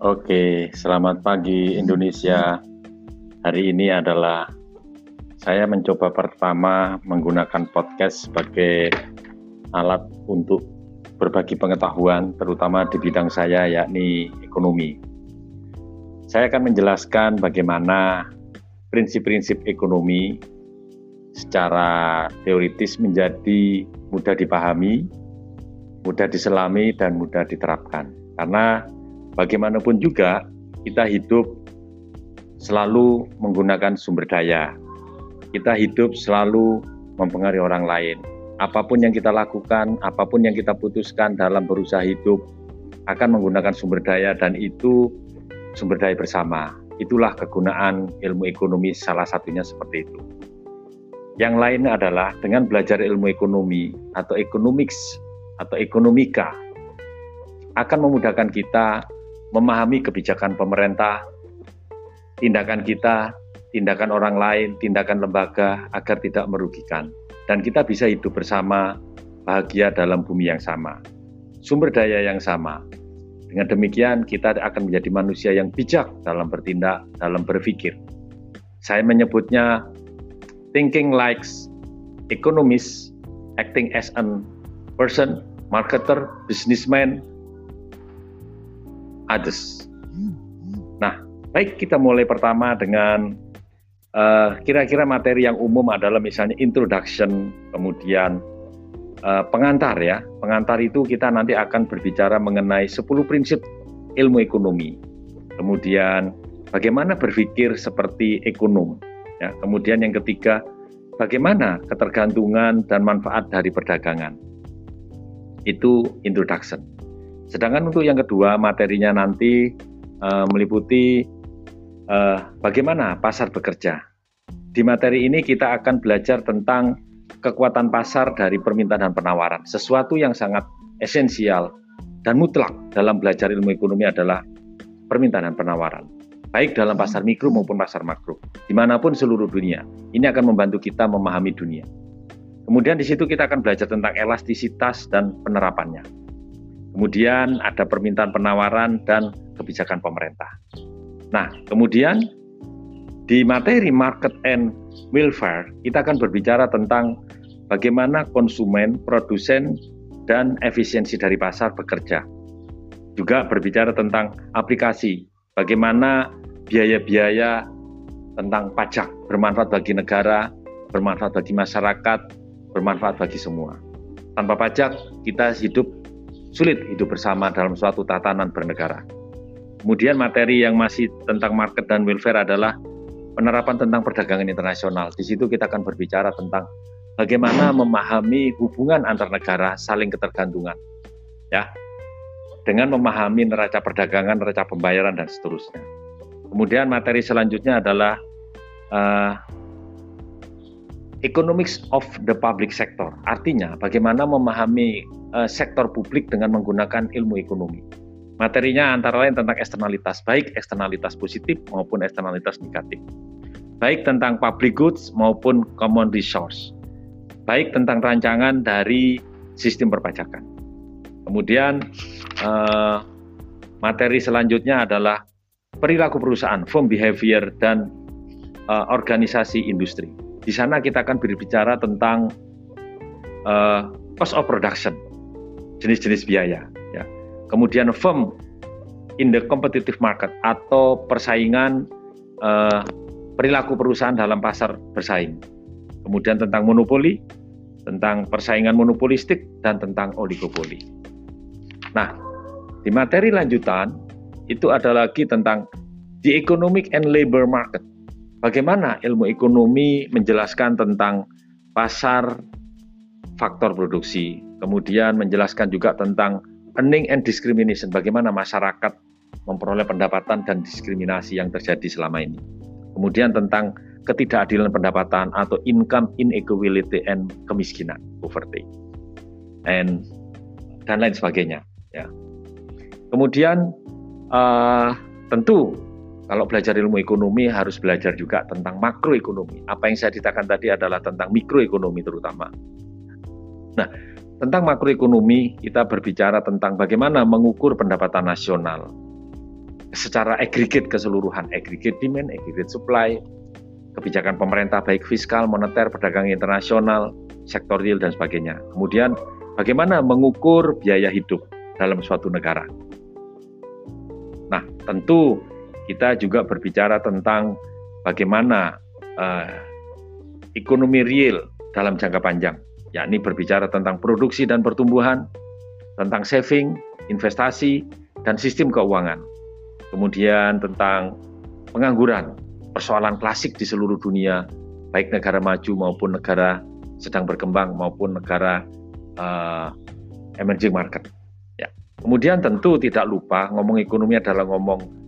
Oke, selamat pagi Indonesia. Hari ini adalah saya mencoba pertama menggunakan podcast sebagai alat untuk berbagi pengetahuan, terutama di bidang saya, yakni ekonomi. Saya akan menjelaskan bagaimana prinsip-prinsip ekonomi secara teoritis menjadi mudah dipahami, mudah diselami, dan mudah diterapkan. Karena bagaimanapun juga kita hidup selalu menggunakan sumber daya. Kita hidup selalu mempengaruhi orang lain. Apa pun yang kita lakukan, apa pun yang kita putuskan dalam berusaha hidup akan menggunakan sumber daya dan itu sumber daya bersama. Itulah kegunaan ilmu ekonomi salah satunya seperti itu. Yang lain adalah dengan belajar ilmu ekonomi atau economics atau ekonomika akan memudahkan kita memahami kebijakan pemerintah, tindakan kita, tindakan orang lain, tindakan lembaga agar tidak merugikan. Dan kita bisa hidup bersama, bahagia dalam bumi yang sama. Sumber daya yang sama. Dengan demikian kita akan menjadi manusia yang bijak dalam bertindak, dalam berpikir. Saya menyebutnya thinking like economist, acting as a person, marketer, businessman, others. Nah, baik kita mulai pertama dengan eh, kira-kira materi yang umum adalah misalnya introduction, kemudian uh, pengantar ya. Pengantar itu kita nanti akan berbicara mengenai 10 prinsip ilmu ekonomi. Kemudian bagaimana berpikir seperti ekonom. Ya, kemudian yang ketiga, bagaimana ketergantungan dan manfaat dari perdagangan. Itu introduction. Sedangkan untuk yang kedua materinya nanti uh, meliputi uh, bagaimana pasar bekerja. Di materi ini kita akan belajar tentang kekuatan pasar dari permintaan dan penawaran. Sesuatu yang sangat esensial dan mutlak dalam belajar ilmu ekonomi adalah permintaan dan penawaran. Baik dalam pasar mikro maupun pasar makro. Di mana pun seluruh dunia. Ini akan membantu kita memahami dunia. Kemudian di situ kita akan belajar tentang elastisitas dan penerapannya. Kemudian ada permintaan penawaran dan kebijakan pemerintah. Nah, kemudian di materi market and welfare kita akan berbicara tentang bagaimana konsumen, produsen, dan efisiensi dari pasar bekerja. Juga berbicara tentang aplikasi, bagaimana biaya-biaya tentang pajak bermanfaat bagi negara, bermanfaat bagi masyarakat, bermanfaat bagi semua. Tanpa pajak, kita hidup sulit hidup bersama dalam suatu tatanan bernegara. Kemudian materi yang masih tentang market dan welfare adalah penerapan tentang perdagangan internasional. Di situ kita akan berbicara tentang bagaimana memahami hubungan antar negara saling ketergantungan. Ya. Dengan memahami neraca perdagangan, neraca pembayaran dan seterusnya. Kemudian materi selanjutnya adalah uh, economics of the public sector. Artinya bagaimana memahami uh, sektor publik dengan menggunakan ilmu ekonomi. Materinya antara lain tentang eksternalitas, baik eksternalitas positif maupun eksternalitas negatif. Baik tentang public goods maupun common resource. Baik tentang rancangan dari sistem perpajakan. Kemudian uh, materi selanjutnya adalah perilaku perusahaan, firm behavior dan uh, organisasi industri. Di sana kita akan berbicara tentang uh, cost of production jenis-jenis biaya. Ya. Kemudian firm in the competitive market atau persaingan uh, perilaku perusahaan dalam pasar bersaing. Kemudian tentang monopoli, tentang persaingan monopolistik dan tentang oligopoli. Nah, di materi lanjutan itu ada lagi tentang the economic and labor market. Bagaimana ilmu ekonomi menjelaskan tentang pasar faktor produksi, Kemudian menjelaskan juga tentang earning and discrimination, bagaimana masyarakat memperoleh pendapatan dan diskriminasi yang terjadi selama ini. Kemudian tentang ketidakadilan pendapatan atau income inequality and kemiskinan, poverty, and dan lain sebagainya. Ya. Kemudian uh, tentu kalau belajar ilmu ekonomi harus belajar juga tentang makroekonomi. Apa yang saya ceritakan tadi adalah tentang mikroekonomi terutama. Nah, tentang makroekonomi, kita berbicara tentang bagaimana mengukur pendapatan nasional. secara aggregate keseluruhan, aggregate demand, aggregate supply, kebijakan pemerintah baik fiskal, moneter, perdagangan internasional, sektor real dan sebagainya. Kemudian bagaimana mengukur biaya hidup dalam suatu negara. Nah, tentu kita juga berbicara tentang bagaimana uh, ekonomi real dalam jangka panjang, yakni berbicara tentang produksi dan pertumbuhan, tentang saving, investasi, dan sistem keuangan. Kemudian tentang pengangguran, persoalan klasik di seluruh dunia, baik negara maju maupun negara sedang berkembang maupun negara uh, emerging market. Ya. Kemudian tentu tidak lupa ngomong ekonomi adalah ngomong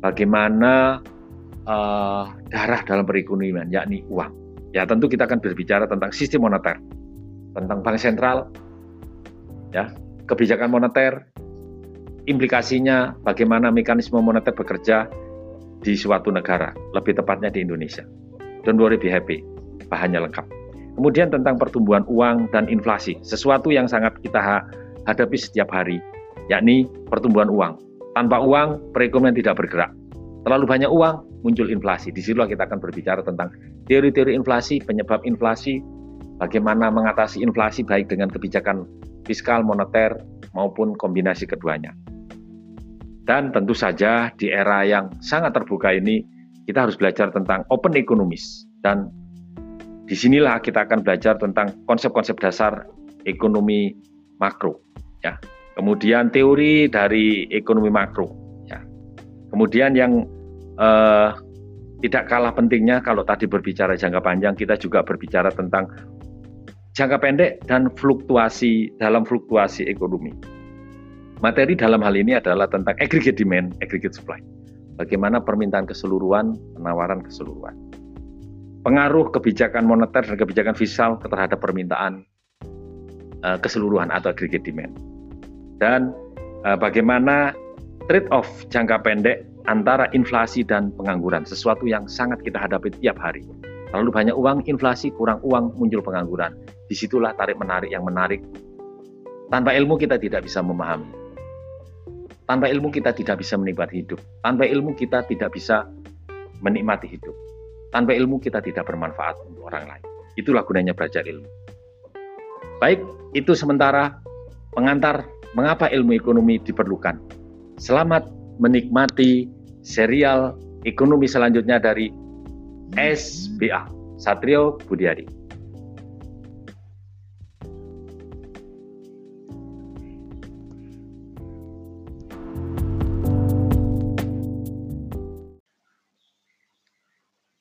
bagaimana uh, darah dalam perekonomian, yakni uang. Ya tentu kita akan berbicara tentang sistem moneter, tentang bank sentral, ya kebijakan moneter, implikasinya bagaimana mekanisme moneter bekerja di suatu negara, lebih tepatnya di Indonesia. Don't worry, be happy, bahannya lengkap. Kemudian tentang pertumbuhan uang dan inflasi, sesuatu yang sangat kita hadapi setiap hari, yakni pertumbuhan uang. Tanpa uang, perekonomian tidak bergerak. Terlalu banyak uang, muncul inflasi. Di situ kita akan berbicara tentang teori-teori inflasi, penyebab inflasi, bagaimana mengatasi inflasi baik dengan kebijakan fiskal, moneter, maupun kombinasi keduanya. Dan tentu saja di era yang sangat terbuka ini kita harus belajar tentang open economies dan di sinilah kita akan belajar tentang konsep-konsep dasar ekonomi makro. Ya. Kemudian teori dari ekonomi makro. Ya. Kemudian yang eh, tidak kalah pentingnya kalau tadi berbicara jangka panjang kita juga berbicara tentang jangka pendek dan fluktuasi dalam fluktuasi ekonomi. Materi dalam hal ini adalah tentang aggregate demand, aggregate supply. Bagaimana permintaan keseluruhan, penawaran keseluruhan. Pengaruh kebijakan moneter dan kebijakan fiskal terhadap permintaan uh, keseluruhan atau aggregate demand. Dan uh, bagaimana trade-off jangka pendek antara inflasi dan pengangguran, sesuatu yang sangat kita hadapi tiap hari. Terlalu banyak uang, inflasi, kurang uang, muncul pengangguran. Di situlah tarik-menarik yang menarik. Tanpa ilmu kita tidak bisa memahami. Tanpa ilmu kita tidak bisa menikmati hidup. Tanpa ilmu kita tidak bisa menikmati hidup. Tanpa ilmu kita tidak bermanfaat untuk orang lain. Itulah gunanya belajar ilmu. Baik, itu sementara pengantar mengapa ilmu ekonomi diperlukan. Selamat menikmati serial ekonomi selanjutnya dari SBA, Satrio Budiari.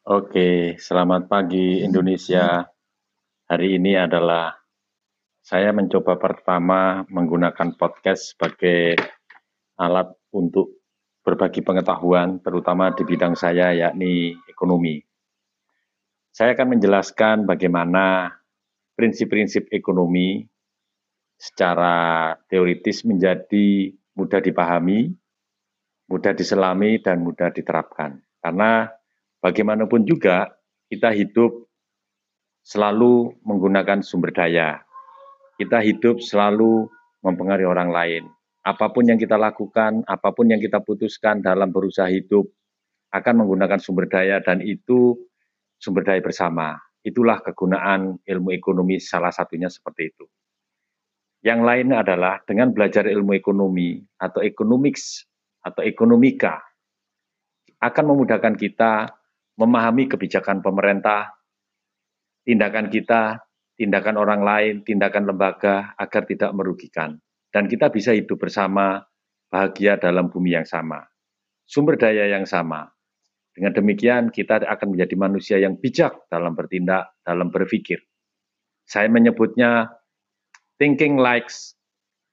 Oke, selamat pagi Indonesia. Hari ini adalah saya mencoba pertama menggunakan podcast sebagai alat untuk berbagi pengetahuan, terutama di bidang saya, yakni ekonomi. Saya akan menjelaskan bagaimana prinsip-prinsip ekonomi secara teoritis menjadi mudah dipahami, mudah diselami, dan mudah diterapkan. Karena bagaimanapun juga kita hidup selalu menggunakan sumber daya. Kita hidup selalu mempengaruhi orang lain. Apa pun yang kita lakukan, apa pun yang kita putuskan dalam berusaha hidup akan menggunakan sumber daya dan itu sumber daya bersama. Itulah kegunaan ilmu ekonomi salah satunya seperti itu. Yang lain adalah dengan belajar ilmu ekonomi atau economics atau ekonomika akan memudahkan kita memahami kebijakan pemerintah, tindakan kita, tindakan orang lain, tindakan lembaga agar tidak merugikan. Dan kita bisa hidup bersama, bahagia dalam bumi yang sama. Sumber daya yang sama. Dengan demikian kita akan menjadi manusia yang bijak dalam bertindak, dalam berpikir. Saya menyebutnya thinking like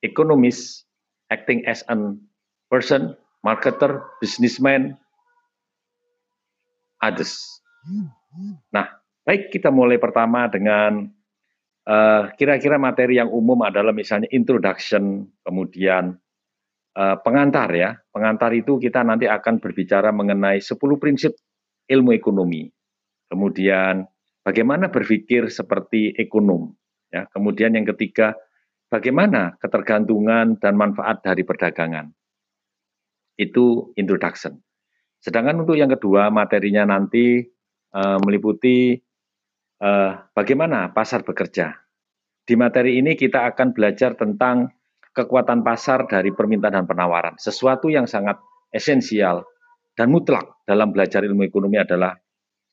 economist, acting as a person, marketer, businessman, others. Nah, baik kita mulai pertama dengan kira-kira uh, materi yang umum adalah misalnya introduction, kemudian uh, pengantar ya. Pengantar itu kita nanti akan berbicara mengenai 10 prinsip ilmu ekonomi. Kemudian bagaimana berpikir seperti ekonom. Ya, kemudian yang ketiga, bagaimana ketergantungan dan manfaat dari perdagangan. Itu introduction. Sedangkan untuk yang kedua materinya nanti uh, meliputi uh, bagaimana pasar bekerja. Di materi ini kita akan belajar tentang kekuatan pasar dari permintaan dan penawaran. Sesuatu yang sangat esensial dan mutlak dalam belajar ilmu ekonomi adalah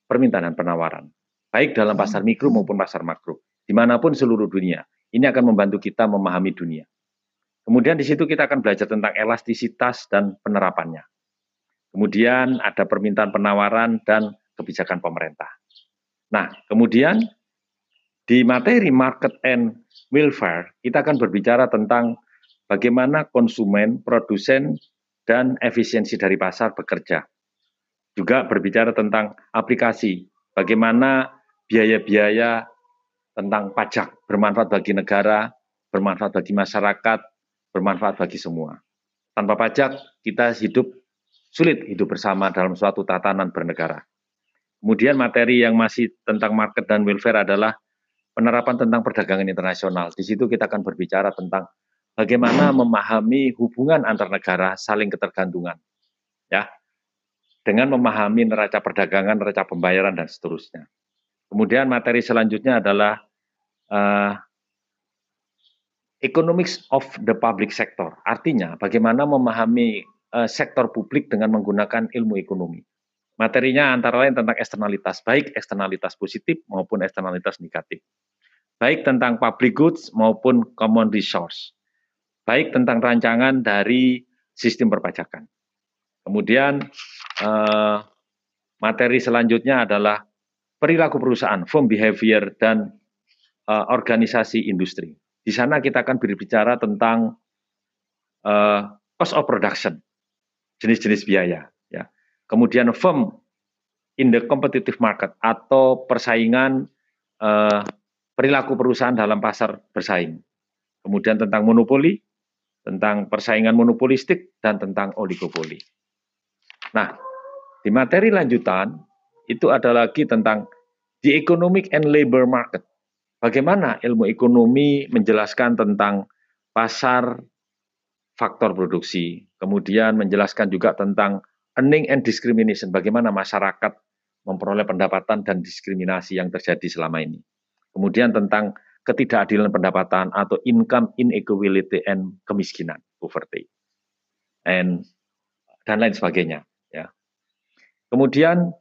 permintaan dan penawaran. Baik dalam pasar mikro maupun pasar makro. Di mana pun seluruh dunia. Ini akan membantu kita memahami dunia. Kemudian di situ kita akan belajar tentang elastisitas dan penerapannya. Kemudian ada permintaan penawaran dan kebijakan pemerintah. Nah, kemudian di materi market and welfare, kita akan berbicara tentang bagaimana konsumen, produsen, dan efisiensi dari pasar bekerja. Juga berbicara tentang aplikasi, bagaimana biaya-biaya tentang pajak bermanfaat bagi negara, bermanfaat bagi masyarakat, bermanfaat bagi semua. Tanpa pajak, kita hidup sulit hidup bersama dalam suatu tatanan bernegara. Kemudian materi yang masih tentang market dan welfare adalah penerapan tentang perdagangan internasional. Di situ kita akan berbicara tentang bagaimana memahami hubungan antar negara saling ketergantungan. Ya. Dengan memahami neraca perdagangan, neraca pembayaran dan seterusnya. Kemudian materi selanjutnya adalah uh, economics of the public sector. Artinya bagaimana memahami uh, sektor publik dengan menggunakan ilmu ekonomi. Materinya antara lain tentang eksternalitas, baik eksternalitas positif maupun eksternalitas negatif. Baik tentang public goods maupun common resource. Baik tentang rancangan dari sistem perpajakan. Kemudian uh, materi selanjutnya adalah perilaku perusahaan, firm behavior, dan uh, organisasi industri. Di sana kita akan berbicara tentang uh, cost of production, jenis-jenis biaya. Kemudian firm in the competitive market atau persaingan eh, perilaku perusahaan dalam pasar bersaing. Kemudian tentang monopoli, tentang persaingan monopolistik, dan tentang oligopoli. Nah, di materi lanjutan itu ada lagi tentang the economic and labor market. Bagaimana ilmu ekonomi menjelaskan tentang pasar faktor produksi, kemudian menjelaskan juga tentang earning and discrimination, bagaimana masyarakat memperoleh pendapatan dan diskriminasi yang terjadi selama ini. Kemudian tentang ketidakadilan pendapatan atau income inequality and kemiskinan, poverty, and dan lain sebagainya. Ya. Kemudian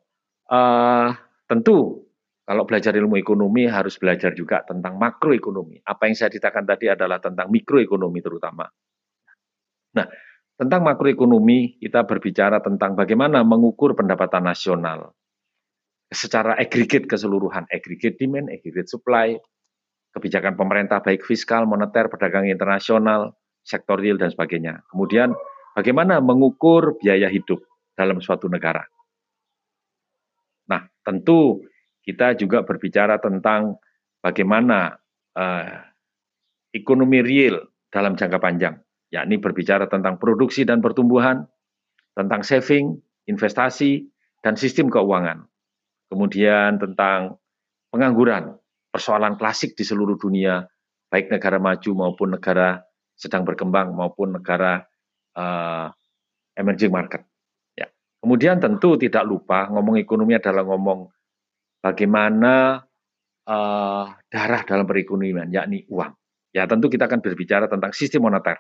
uh, tentu kalau belajar ilmu ekonomi harus belajar juga tentang makroekonomi. Apa yang saya ceritakan tadi adalah tentang mikroekonomi terutama. Nah, tentang makroekonomi kita berbicara tentang bagaimana mengukur pendapatan nasional secara aggregate keseluruhan, aggregate demand, aggregate supply, kebijakan pemerintah baik fiskal, moneter, perdagangan internasional, sektor real dan sebagainya. Kemudian bagaimana mengukur biaya hidup dalam suatu negara. Nah, tentu kita juga berbicara tentang bagaimana uh, ekonomi real dalam jangka panjang yakni berbicara tentang produksi dan pertumbuhan, tentang saving, investasi, dan sistem keuangan. Kemudian tentang pengangguran, persoalan klasik di seluruh dunia, baik negara maju maupun negara sedang berkembang maupun negara uh, emerging market. Ya. Kemudian tentu tidak lupa ngomong ekonomi adalah ngomong bagaimana uh, darah dalam perekonomian, yakni uang. Ya tentu kita akan berbicara tentang sistem moneter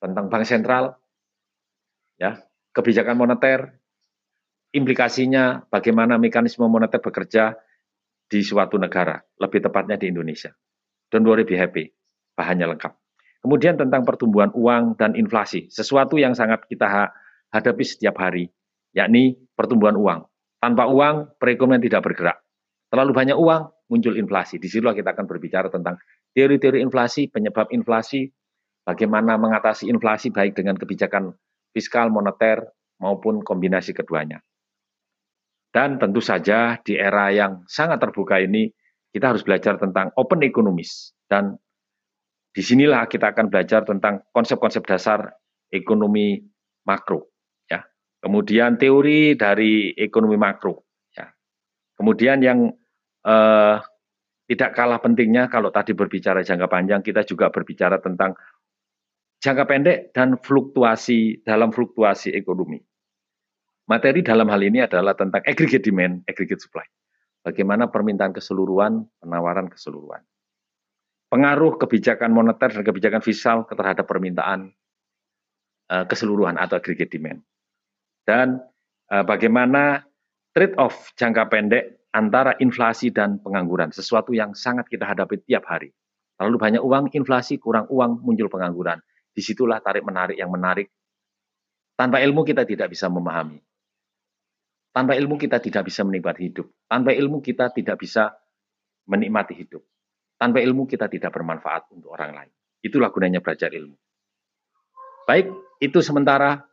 tentang bank sentral, ya kebijakan moneter, implikasinya bagaimana mekanisme moneter bekerja di suatu negara, lebih tepatnya di Indonesia. Don't worry, be happy, bahannya lengkap. Kemudian tentang pertumbuhan uang dan inflasi, sesuatu yang sangat kita hadapi setiap hari, yakni pertumbuhan uang. Tanpa uang, perekonomian tidak bergerak. Terlalu banyak uang, muncul inflasi. Di situlah kita akan berbicara tentang teori-teori inflasi, penyebab inflasi, bagaimana mengatasi inflasi baik dengan kebijakan fiskal, moneter, maupun kombinasi keduanya. Dan tentu saja di era yang sangat terbuka ini, kita harus belajar tentang open economies. Dan di sinilah kita akan belajar tentang konsep-konsep dasar ekonomi makro. Ya. Kemudian teori dari ekonomi makro. Ya. Kemudian yang eh, tidak kalah pentingnya kalau tadi berbicara jangka panjang, kita juga berbicara tentang jangka pendek dan fluktuasi dalam fluktuasi ekonomi. Materi dalam hal ini adalah tentang aggregate demand, aggregate supply. Bagaimana permintaan keseluruhan, penawaran keseluruhan. Pengaruh kebijakan moneter dan kebijakan fiskal terhadap permintaan uh, keseluruhan atau aggregate demand. Dan uh, bagaimana trade-off jangka pendek antara inflasi dan pengangguran, sesuatu yang sangat kita hadapi tiap hari. Terlalu banyak uang, inflasi, kurang uang, muncul pengangguran. Di situlah tarik-menarik yang menarik. Tanpa ilmu kita tidak bisa memahami. Tanpa ilmu kita tidak bisa menikmati hidup. Tanpa ilmu kita tidak bisa menikmati hidup. Tanpa ilmu kita tidak bermanfaat untuk orang lain. Itulah gunanya belajar ilmu. Baik, itu sementara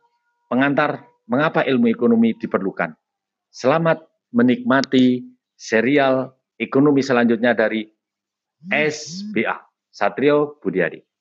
pengantar mengapa ilmu ekonomi diperlukan. Selamat menikmati serial ekonomi selanjutnya dari SBA, Satrio Budiari.